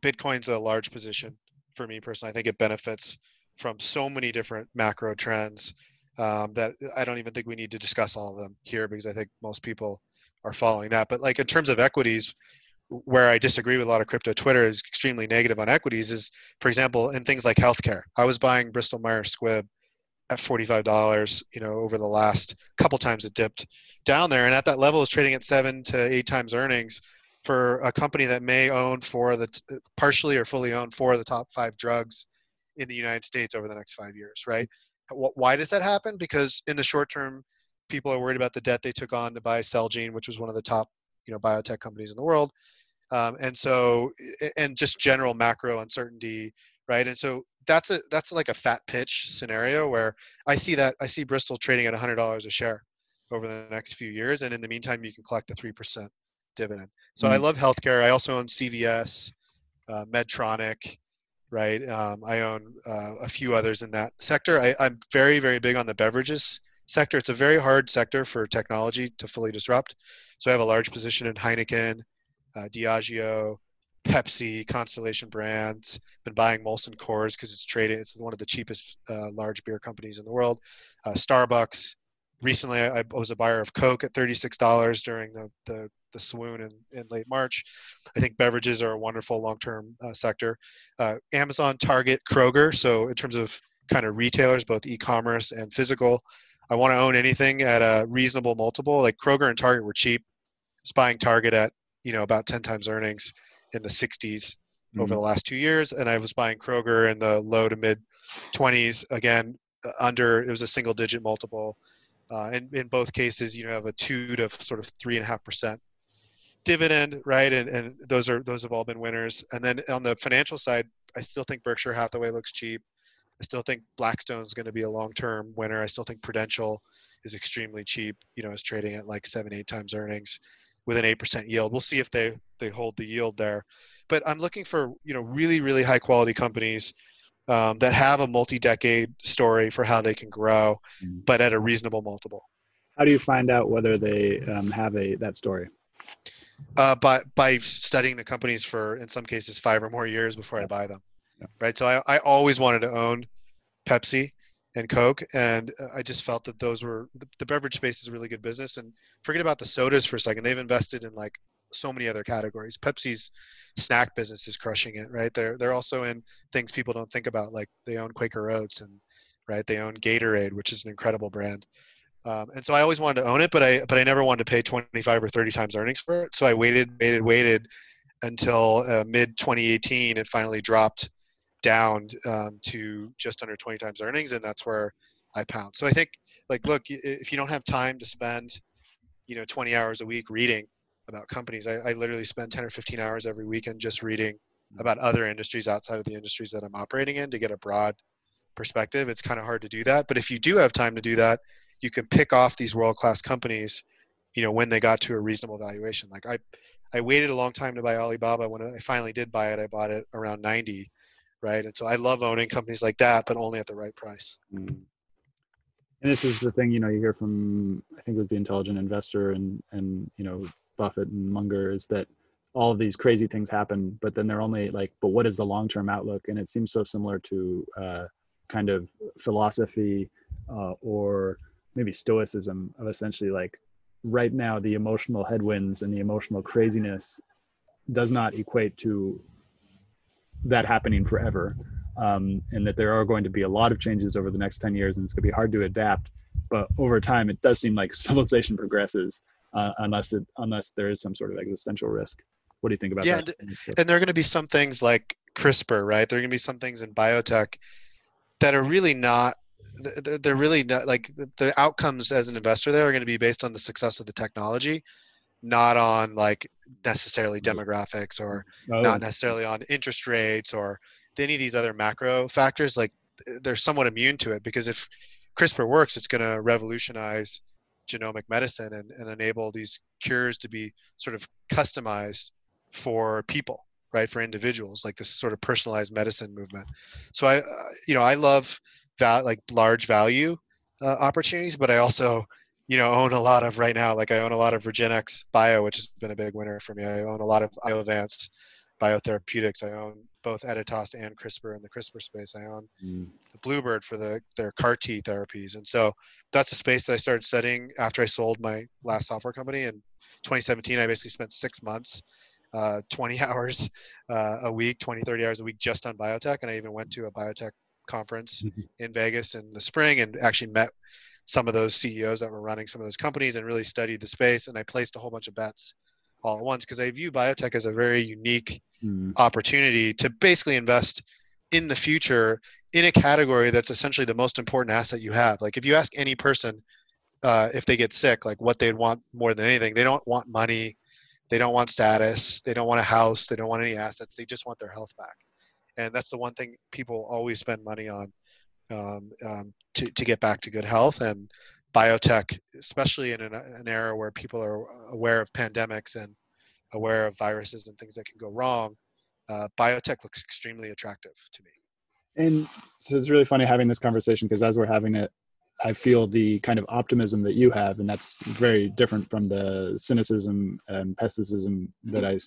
bitcoin's a large position for me personally. I think it benefits from so many different macro trends um, that i don't even think we need to discuss all of them here because i think most people are following that. But like in terms of equities where I disagree with a lot of crypto Twitter is extremely negative on equities is, for example, in things like healthcare. I was buying Bristol Myers Squibb at $45, you know, over the last couple times it dipped down there. And at that level is trading at seven to eight times earnings for a company that may own four of the, partially or fully own four of the top five drugs in the United States over the next five years, right? Why does that happen? Because in the short term, people are worried about the debt they took on to buy Celgene, which was one of the top, you know, biotech companies in the world um, and so and just general macro uncertainty right? And so that's a that's like a fat pitch scenario where i see that i see bristol trading at $100 a share over the next few years and in the meantime you can collect the 3% dividend. So mm-hmm. i love healthcare. I also own cvs uh, medtronic right? Um, i own uh, a few others in that sector. I, i'm very very big on the beverages sector. It's a very hard sector for technology to fully disrupt. So i have a large position in heineken uh, Diageo, Pepsi, Constellation Brands. Been buying Molson Coors because it's traded. It's one of the cheapest uh, large beer companies in the world. Uh, Starbucks. Recently, I, I, was a buyer of Coke at $36 during the, the, the swoon in, in late March. I think beverages are a wonderful long-term uh, sector. Uh, Amazon, Target, Kroger. So in terms of kind of retailers, both e-commerce and physical, I want to own anything at a reasonable multiple. Like Kroger and Target were cheap. I was buying Target at you know about 10 times earnings in the 60s mm-hmm. over the last two years and i was buying kroger in the low to mid 20s again uh, under it was a single digit multiple. Uh, and in both cases you know, have a two to sort of three and a half percent dividend right? And, and those are those have all been winners. And then on the financial side i still think berkshire hathaway looks cheap. I still think blackstone's going to be a long-term winner. I still think prudential is extremely cheap you know is trading at like seven eight times earnings with an 8% yield. We'll see if they, they hold the yield there. But I'm looking for, you know, really, really high quality companies um, that have a multi-decade story for how they can grow, mm-hmm. but at a reasonable multiple. How do you find out whether they um, have a that story? Uh, by by studying the companies for, in some cases, five or more years before I buy them. Yeah. Right. So I, I always wanted to own Pepsi and Coke, and uh, I just felt that those were the, beverage space is a really good business. And forget about the sodas for a second; they've invested in like so many other categories. Pepsi's snack business is crushing it, right? They're they're also in things people don't think about, like they own Quaker Oats and right they own Gatorade, which is an incredible brand. Um, and so I always wanted to own it, but I but I never wanted to pay 25 or 30 times earnings for it. So I waited, waited, waited until uh, mid 2018. It finally dropped down um, to just under 20 times earnings, and that's where I pound. So I think, like, look, if you don't have time to spend, you know, 20 hours a week reading about companies, I, I literally spend 10 or 15 hours every weekend just reading about other industries outside of the industries that I'm operating in to get a broad perspective. It's kind of hard to do that, but if you do have time to do that, you can pick off these world-class companies, you know, when they got to a reasonable valuation. Like I, I waited a long time to buy Alibaba. When I finally did buy it, I bought it around 90 right? And so I love owning companies like that, but only at the right price. Mm. And this is the thing, you know, you hear from I think it was the intelligent investor and and you know Buffett and Munger is that all of these crazy things happen, but then they're only like, but what is the long term outlook? And it seems so similar to uh, kind of philosophy uh, or maybe stoicism of essentially like right now the emotional headwinds and the emotional craziness does not equate to that happening forever um, and that there are going to be a lot of changes over the next 10 years and it's going to be hard to adapt but over time it does seem like civilization progresses uh, unless it unless there is some sort of existential risk. What do you think about yeah, that? and, and there are going to be some things like crispr right? There are going to be some things in biotech that are really not they're really not like the outcomes as an investor there are going to be based on the success of the technology not on like necessarily demographics or oh. not necessarily on interest rates or any of these other macro factors like they're somewhat immune to it because if crispr works it's going to revolutionize genomic medicine and, and enable these cures to be sort of customized for people right for individuals like this sort of personalized medicine movement so i uh, you know i love that like large value uh, opportunities but i also you know own a lot of right now. Like i own a lot of REGENXBIO which has been a big winner for me. I own a lot of iovance biotherapeutics. I own both editas and crispr in the crispr space. I own mm. bluebird for the their car t therapies. And so that's a space that i started studying after i sold my last software company. In 2017 i basically spent six months uh, 20 hours uh, a week 20 30 hours a week just on biotech. And i even went to a biotech conference mm-hmm. in vegas in the spring and actually met some of those CEOs that were running some of those companies and really studied the space. And I placed a whole bunch of bets all at once because I view biotech as a very unique mm. opportunity to basically invest in the future in a category that's essentially the most important asset you have. Like if you ask any person uh, if they get sick, like what they'd want more than anything, they don't want money, they don't want status, they don't want a house, they don't want any assets, they just want their health back. And that's the one thing people always spend money on um, um, to, to get back to good health and biotech, especially in an, an era where people are aware of pandemics and aware of viruses and things that can go wrong, uh, biotech looks extremely attractive to me. And so it's really funny having this conversation because as we're having it, I feel the kind of optimism that you have, and that's very different from the cynicism and pessimism that I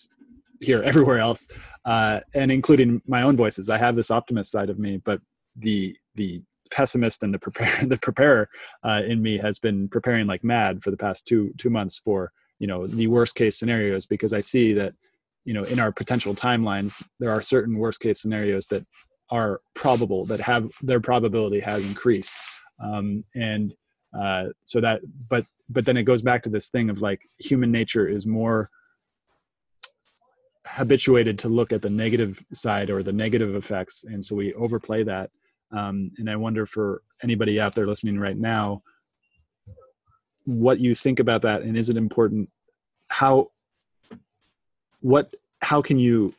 hear everywhere else, uh, and including my own voices. I have this optimist side of me, but the the pessimist and the prepare the preparer uh, in me has been preparing like mad for the past two two months for you know the worst case scenarios because I see that you know in our potential timelines there are certain worst case scenarios that are probable that have their probability has increased. Um, and uh, so that but but then it goes back to this thing of like human nature is more habituated to look at the negative side or the negative effects. And so we overplay that um, and I wonder for anybody out there listening right now, what you think about that, and is it important? How, what, how can you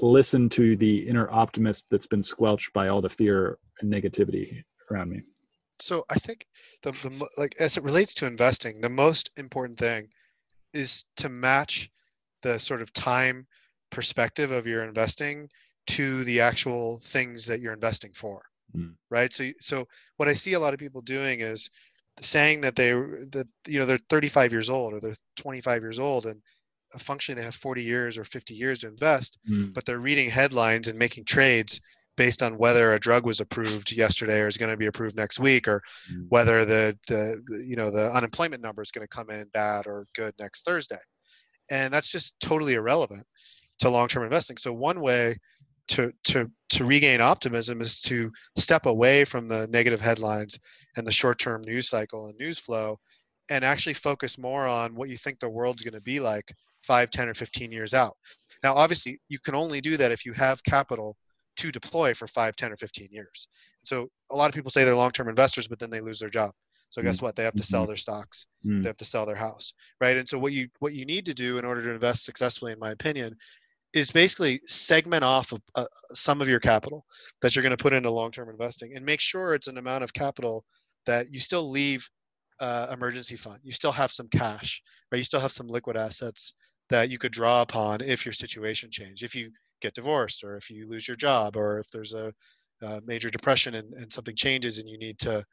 listen to the inner optimist that's been squelched by all the fear and negativity around me? So I think the, the like as it relates to investing, the most important thing is to match the sort of time perspective of your investing to the actual things that you're investing for mm. right so so what i see a lot of people doing is saying that they that you know they're 35 years old or they're 25 years old and functionally they have 40 years or 50 years to invest mm. but they're reading headlines and making trades based on whether a drug was approved yesterday or is going to be approved next week or mm. whether the, the you know the unemployment number is going to come in bad or good next thursday and that's just totally irrelevant to long-term investing so one way to to to regain optimism is to step away from the negative headlines and the short-term news cycle and news flow and actually focus more on what you think the world's going to be like 5 10 or 15 years out now obviously you can only do that if you have capital to deploy for 5 10 or 15 years so a lot of people say they're long-term investors but then they lose their job so guess mm. what they have to sell mm-hmm. their stocks mm. they have to sell their house right and so what you what you need to do in order to invest successfully in my opinion is basically segment off of uh, some of your capital that you're going to put into long-term investing and make sure it's an amount of capital that you still leave uh, emergency fund. You still have some cash right? You still have some liquid assets that you could draw upon if your situation change if you get divorced or if you lose your job or if there's a, a major depression and, and something changes and you need to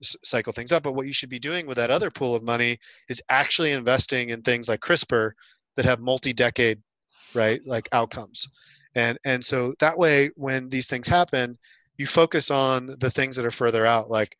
cycle things up. But what you should be doing with that other pool of money is actually investing in things like crispr that have multi-decade right like outcomes. And and so that way when these things happen you focus on the things that are further out like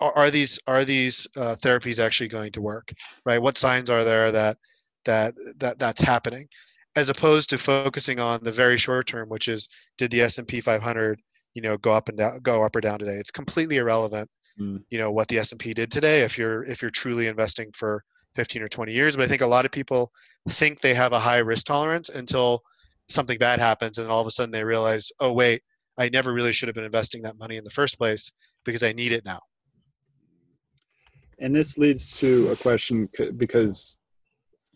are these are these uh, therapies actually going to work right? What signs are there that that that that's happening? As opposed to focusing on the very short term which is did the s&p 500 you know go up and down go up or down today? It's completely irrelevant mm. you know what the s&p did today if you're if you're truly investing for 15 or 20 years. But I think a lot of people think they have a high risk tolerance until something bad happens, and all of a sudden they realize, oh wait, I never really should have been investing that money in the first place because I need it now. And this leads to a question because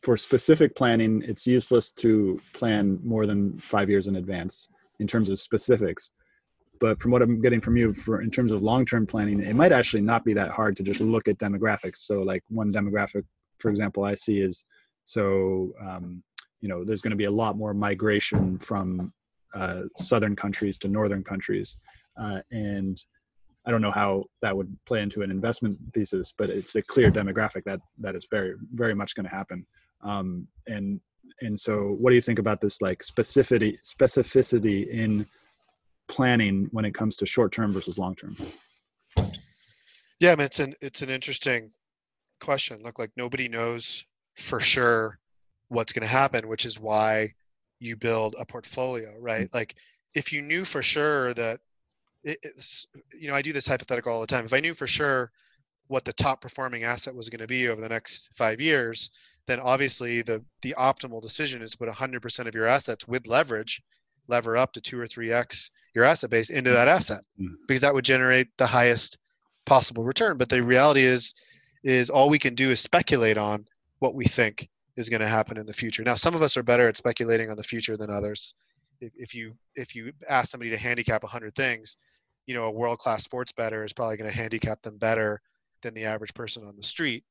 for specific planning, it's useless to plan more than five years in advance in terms of specifics. But from what I'm getting from you, for in terms of long-term planning, it might actually not be that hard to just look at demographics. So, like one demographic, for example, I see is so um, you know there's going to be a lot more migration from uh, southern countries to northern countries, uh, and I don't know how that would play into an investment thesis, but it's a clear demographic that that is very very much going to happen. Um, and and so, what do you think about this like specificity specificity in planning when it comes to short term versus long term? Yeah, I mean, it's an it's an interesting question. Look, like nobody knows for sure what's going to happen, which is why you build a portfolio, right? Mm-hmm. Like if you knew for sure that it, it's, you know, I do this hypothetical all the time. If I knew for sure what the top performing asset was going to be over the next five years, then obviously the the optimal decision is to put 100% of your assets with leverage, lever up to two or three x your asset base into that asset, mm-hmm. because that would generate the highest possible return. But the reality is, is all we can do is speculate on what we think is going to happen in the future. Now, some of us are bettor at speculating on the future than others. If, if you if you ask somebody to handicap 100 things, you know, a world class sports better is probably going to handicap them better than the average person on the street.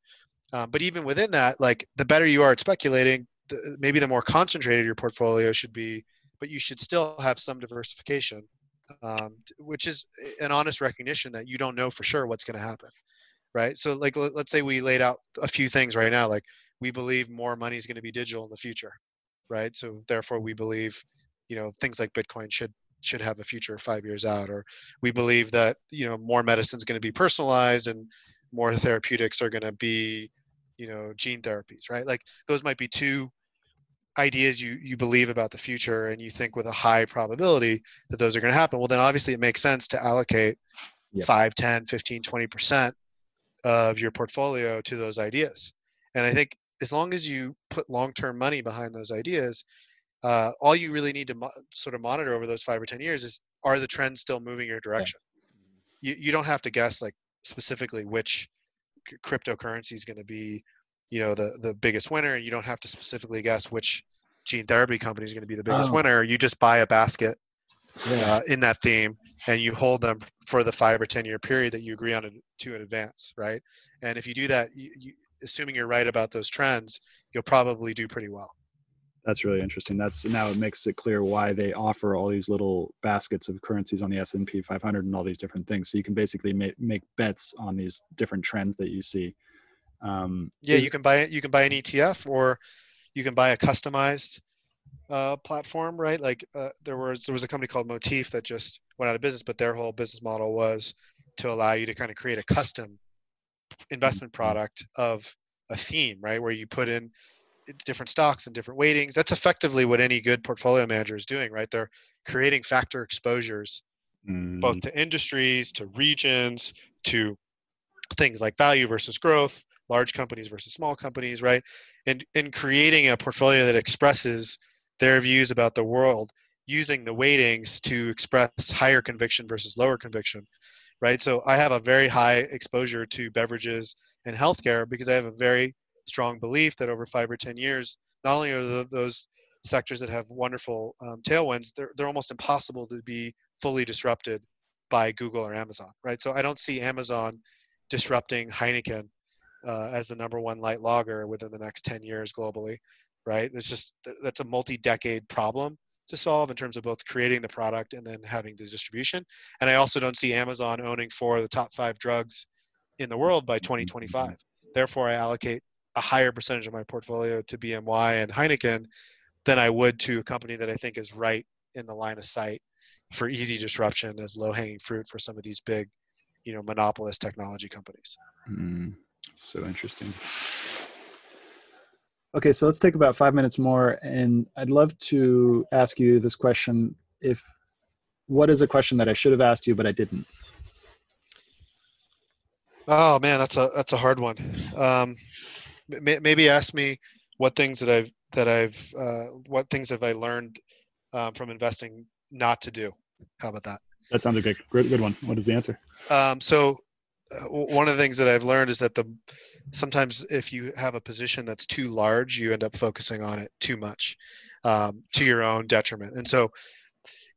Um, but even within that, like the better you are at speculating, the, maybe the more concentrated your portfolio should be, but you should still have some diversification, um, which is an honest recognition that you don't know for sure what's going to happen, right? So, like, let, let's say we laid out a few things right now, like we believe more money is going to be digital in the future, right? So, therefore, we believe, you know, things like Bitcoin should should have a future five years out or we believe that you know more medicine is going to be personalized and more therapeutics are going to be you know gene therapies right like those might be two ideas you you believe about the future and you think with a high probability that those are going to happen well then obviously it makes sense to allocate yep. 5 10 15 20% of your portfolio to those ideas and i think as long as you put long-term money behind those ideas uh, all you really need to mo- sort of monitor over those five or ten years is are the trends still moving your direction yeah. you, you don't have to guess like specifically which c- cryptocurrency is going to be you know the the biggest winner and you don't have to specifically guess which gene therapy company is going to be the biggest oh. winner you just buy a basket yeah. uh, in that theme and you hold them for the five or ten year period that you agree on to in advance right and if you do that you, you, assuming you're right about those trends you'll probably do pretty well that's really interesting. That's now it makes it clear why they offer all these little baskets of currencies on the S and P 500 and all these different things. So you can basically make make bets on these different trends that you see. Um, yeah, is, you can buy you can buy an ETF or you can buy a customized uh, platform, right? Like uh, there was there was a company called Motif that just went out of business, but their whole business model was to allow you to kind of create a custom investment product of a theme, right? Where you put in different stocks and different weightings. That's effectively what any good portfolio manager is doing, right? They're creating factor exposures mm. both to industries, to regions, to things like value versus growth, large companies versus small companies, right? And in creating a portfolio that expresses their views about the world using the weightings to express higher conviction versus lower conviction, right? So I have a very high exposure to beverages and healthcare because I have a very strong belief that over five or ten years, not only are those sectors that have wonderful um, tailwinds, they're they're almost impossible to be fully disrupted by Google or Amazon, right? So I don't see Amazon disrupting Heineken uh, as the number one light lager within the next 10 years globally, right? It's just that's a multi-decade problem to solve in terms of both creating the product and then having the distribution. And I also don't see Amazon owning four of the top five drugs in the world by 2025. Therefore, I allocate a higher percentage of my portfolio to BMY and Heineken than I would to a company that I think is right in the line of sight for easy disruption as low hanging fruit for some of these big, you know, monopolist technology companies. Mm, so interesting. Okay, so let's take about five minutes more, and I'd love to ask you this question: If what is a question that I should have asked you but I didn't? Oh man, that's a that's a hard one. Um, maybe ask me what things that I've that I've uh, what things have I learned um, from investing not to do. How about that? That sounds like a good good one. What is the answer? Um, so one of the things that I've learned is that the sometimes if you have a position that's too large, you end up focusing on it too much um, to your own detriment. And so,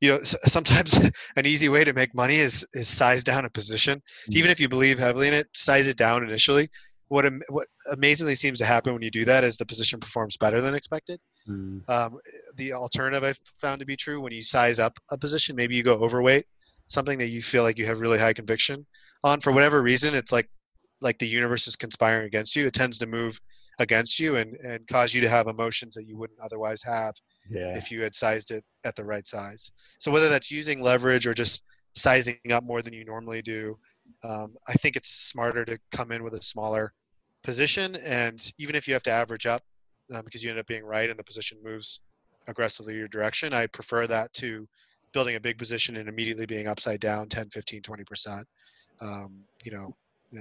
you know, sometimes an easy way to make money is is size down a position, mm-hmm. even if you believe heavily in it. Size it down initially. What am, what amazingly seems to happen when you do that is the position performs better than expected. Mm. Um, the alternative I've found to be true when you size up a position, maybe you go overweight something that you feel like you have really high conviction on for whatever reason it's like like the universe is conspiring against you. It tends to move against you and and cause you to have emotions that you wouldn't otherwise have yeah. if you had sized it at the right size. So whether that's using leverage or just sizing up more than you normally do um, i think it's smarter to come in with a smaller position. And even if you have to average up um, because you end up being right and the position moves aggressively your direction i prefer that to building a big position and immediately being upside down 10 15 20% um, you know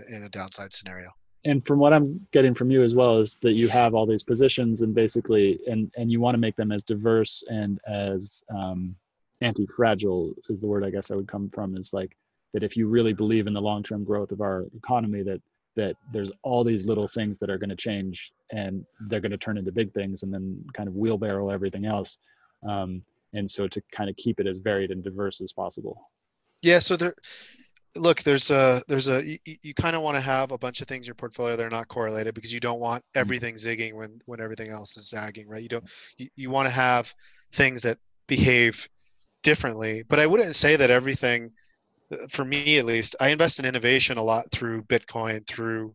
in a downside scenario. And from what i'm getting from you as well is that you have all these positions and basically and and you want to make them as diverse and as um, anti-fragile is the word i guess i would come from is like that if you really believe in the long-term growth of our economy that that there's all these little things that are going to change and they're going to turn into big things and then kind of wheelbarrow everything else um, and so to kind of keep it as varied and diverse as possible. Yeah so there look there's a there's a you, you kind of want to have a bunch of things in your portfolio that are not correlated because you don't want mm-hmm. everything zigging when when everything else is zagging right? You don't you, you want to have things that behave differently but i wouldn't say that everything for me at least i invest in innovation a lot through bitcoin through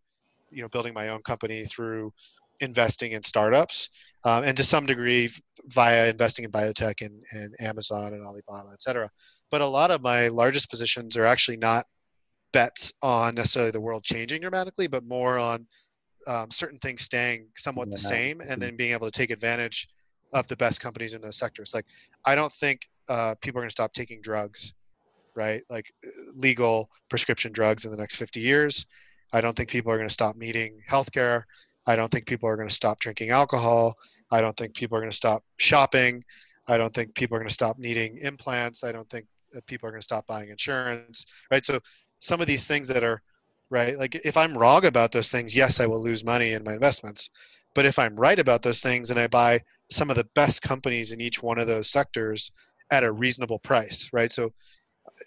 you know building my own company through investing in startups um, and to some degree via investing in biotech and, and Amazon and Alibaba, et cetera. But a lot of my largest positions are actually not bets on necessarily the world changing dramatically, but more on um, certain things staying somewhat yeah. the same and then being able to take advantage of the best companies in those sectors. Like, I don't think uh, people are going to stop taking drugs, right? Like legal prescription drugs in the next 50 years. I don't think people are going to stop needing healthcare. I don't think people are going to stop drinking alcohol. I don't think people are going to stop shopping. I don't think people are going to stop needing implants. I don't think people are going to stop buying insurance. Right. So some of these things that are right, like if I'm wrong about those things, yes, I will lose money in my investments. But if I'm right about those things and I buy some of the best companies in each one of those sectors at a reasonable price, right? So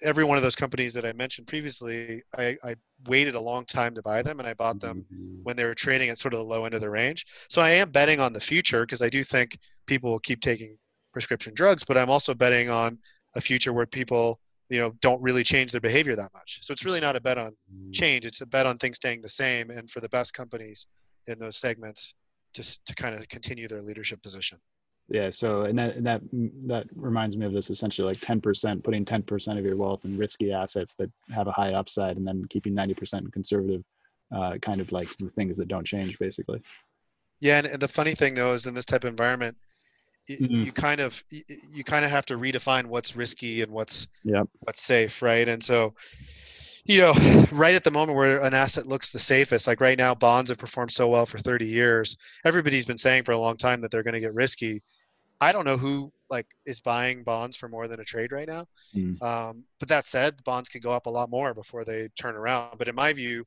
every one of those companies that I mentioned previously, I, I waited a long time to buy them and I bought them mm-hmm. when they were trading at sort of the low end of the range. So I am betting on the future because I do think people will keep taking prescription drugs, but I'm also betting on a future where people, you know, don't really change their behavior that much. So it's really not a bet on mm. change. It's a bet on things staying the same and for the best companies in those segments just to kind of continue their leadership position yeah so and that and that that reminds me of this essentially like 10% putting 10% of your wealth in risky assets that have a high upside and then keeping 90% conservative uh, kind of like the things that don't change basically. Yeah and, and the funny thing though is in this type of environment mm-hmm. you kind of you kind of have to redefine what's risky and what's what's safe right? And so you know right at the moment where an asset looks the safest like right now bonds have performed so well for 30 years everybody's been saying for a long time that they're going to get risky I don't know who like is buying bonds for more than a trade right now. Mm. Um, but that said, bonds could go up a lot more before they turn around. But in my view,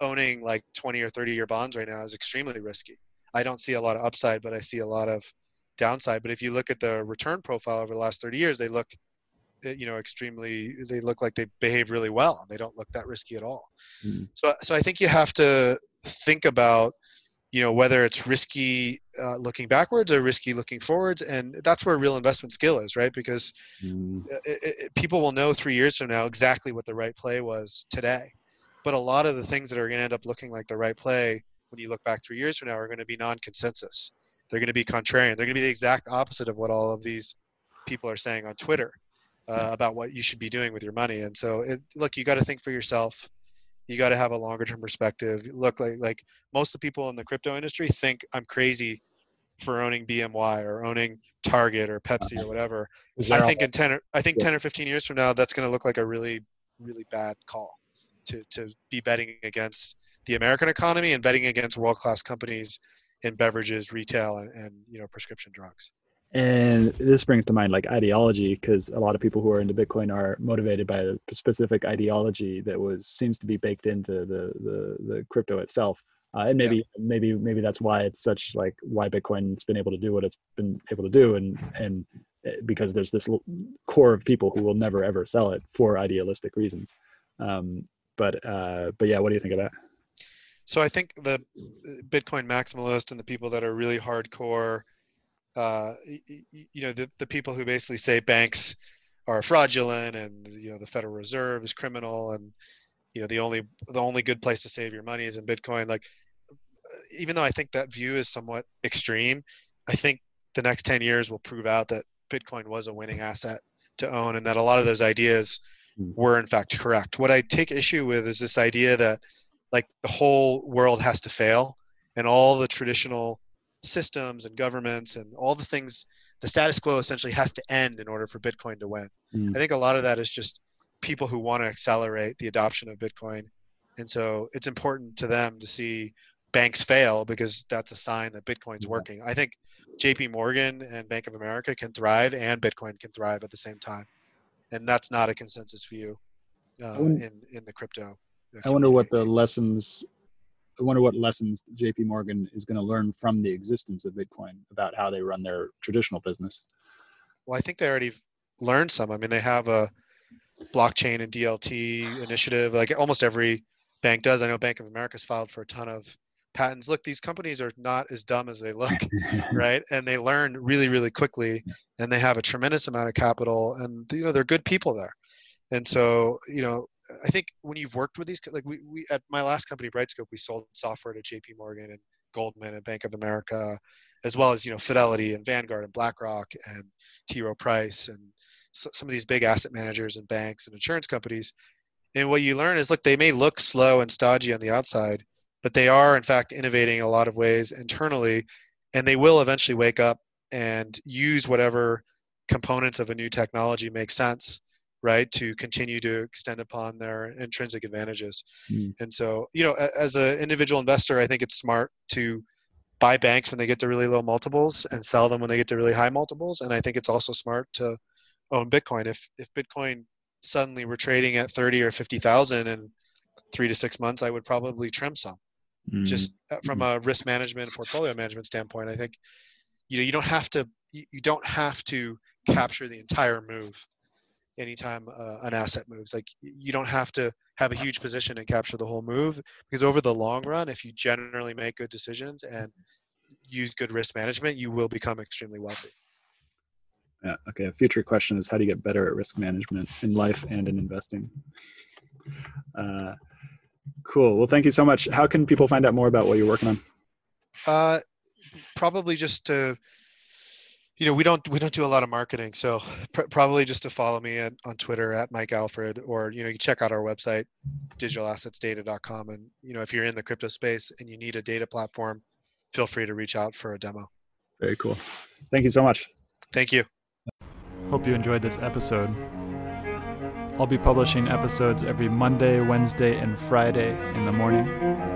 owning like 20 or 30 year bonds right now is extremely risky. I don't see a lot of upside, but I see a lot of downside. But if you look at the return profile over the last 30 years, they look, eh, you know, extremely. They look like they behave really well. They don't look that risky at all. Mm. So, so I think you have to think about you know whether it's risky uh, looking backwards or risky looking forwards and that's where real investment skill is right? Because mm. it, it, people will know three years from now exactly what the right play was today. But a lot of the things that are going to end up looking like the right play when you look back three years from now are going to be non-consensus. They're going to be contrarian. They're going to be the exact opposite of what all of these people are saying on twitter uh, about what you should be doing with your money. And so it, look you got to think for yourself you got to have a longer term perspective. Look like like most of the people in the crypto industry think i'm crazy for owning bmy or owning target or pepsi or whatever. I think in 10 or, i think 10 or 15 years from now that's going to look like a really really bad call to to be betting against the american economy and betting against world class companies in beverages retail and, and you know prescription drugs and this brings to mind like ideology because a lot of people who are into bitcoin are motivated by a specific ideology that was seems to be baked into the the, the crypto itself. Uh, and maybe yeah. maybe maybe that's why it's such like why bitcoin's been able to do what it's been able to do and and eh, because there's this core of people who will never ever sell it for idealistic reasons. Um, but uh, but yeah what do you think of that? So i think the bitcoin maximalist and the people that are really hardcore uh, you know the, the people who basically say banks are fraudulent and you know the federal reserve is criminal and you know the only the only good place to save your money is in bitcoin like even though I think that view is somewhat extreme, I think the next 10 years will prove out that Bitcoin was a winning asset to own and that a lot of those ideas hmm. were in fact correct. What I take issue with is this idea that like the whole world has to fail and all the traditional systems and governments and all the things the status quo essentially has to end in order for Bitcoin to win. Mm. I think a lot of that is just people who want to accelerate the adoption of Bitcoin. And so it's important to them to see banks fail because that's a sign that Bitcoin's working. I think JP Morgan and Bank of America can thrive and Bitcoin can thrive at the same time. And that's not a consensus view uh, in, in the crypto. I wonder what the lessons I wonder what lessons JP Morgan is going to learn from the existence of Bitcoin about how they run their traditional business. Well, I think they already learned some. I mean, they have a blockchain and DLT initiative, like almost every bank does. I know Bank of America's filed for a ton of patents look these companies are not as dumb as they look right and they learn really really quickly and they have a tremendous amount of capital and you know they're good people there and so you know i think when you've worked with these like we, we at my last company brightscope we sold software to jp morgan and goldman and bank of america as well as you know fidelity and vanguard and blackrock and t. Rowe price and some of these big asset managers and banks and insurance companies. And what you learn is look they may look slow and stodgy on the outside but they are in fact innovating in a lot of ways internally and they will eventually wake up and use whatever components of a new technology make sense right to continue to extend upon their intrinsic advantages. Mm. and so you know as an individual investor i think it's smart to buy banks when they get to really low multiples and sell them when they get to really high multiples. And i think it's also smart to own bitcoin. If if bitcoin suddenly we're trading at 30 or 50,000 in 3 to 6 months i would probably trim some. Mm. just uh, from a risk management and portfolio management standpoint i think you know you don't have to you don't have to capture the entire move anytime uh, an asset moves like you don't have to have a huge position and capture the whole move because over the long run if you generally make good decisions and use good risk management you will become extremely wealthy yeah okay a future question is how do you get better at risk management in life and in investing uh, Cool. Well, thank you so much. How can people find out more about what you're working on? Uh, probably just to, you know, we don't we don't do a lot of marketing, so pr- probably just to follow me at, on Twitter at Mike Alfred, or you know, you check out our website, digitalassetsdata.com, and you know, if you're in the crypto space and you need a data platform, feel free to reach out for a demo. Very cool. Thank you so much. Thank you. Hope you enjoyed this episode. I'll be publishing episodes every Monday, Wednesday, and Friday in the morning.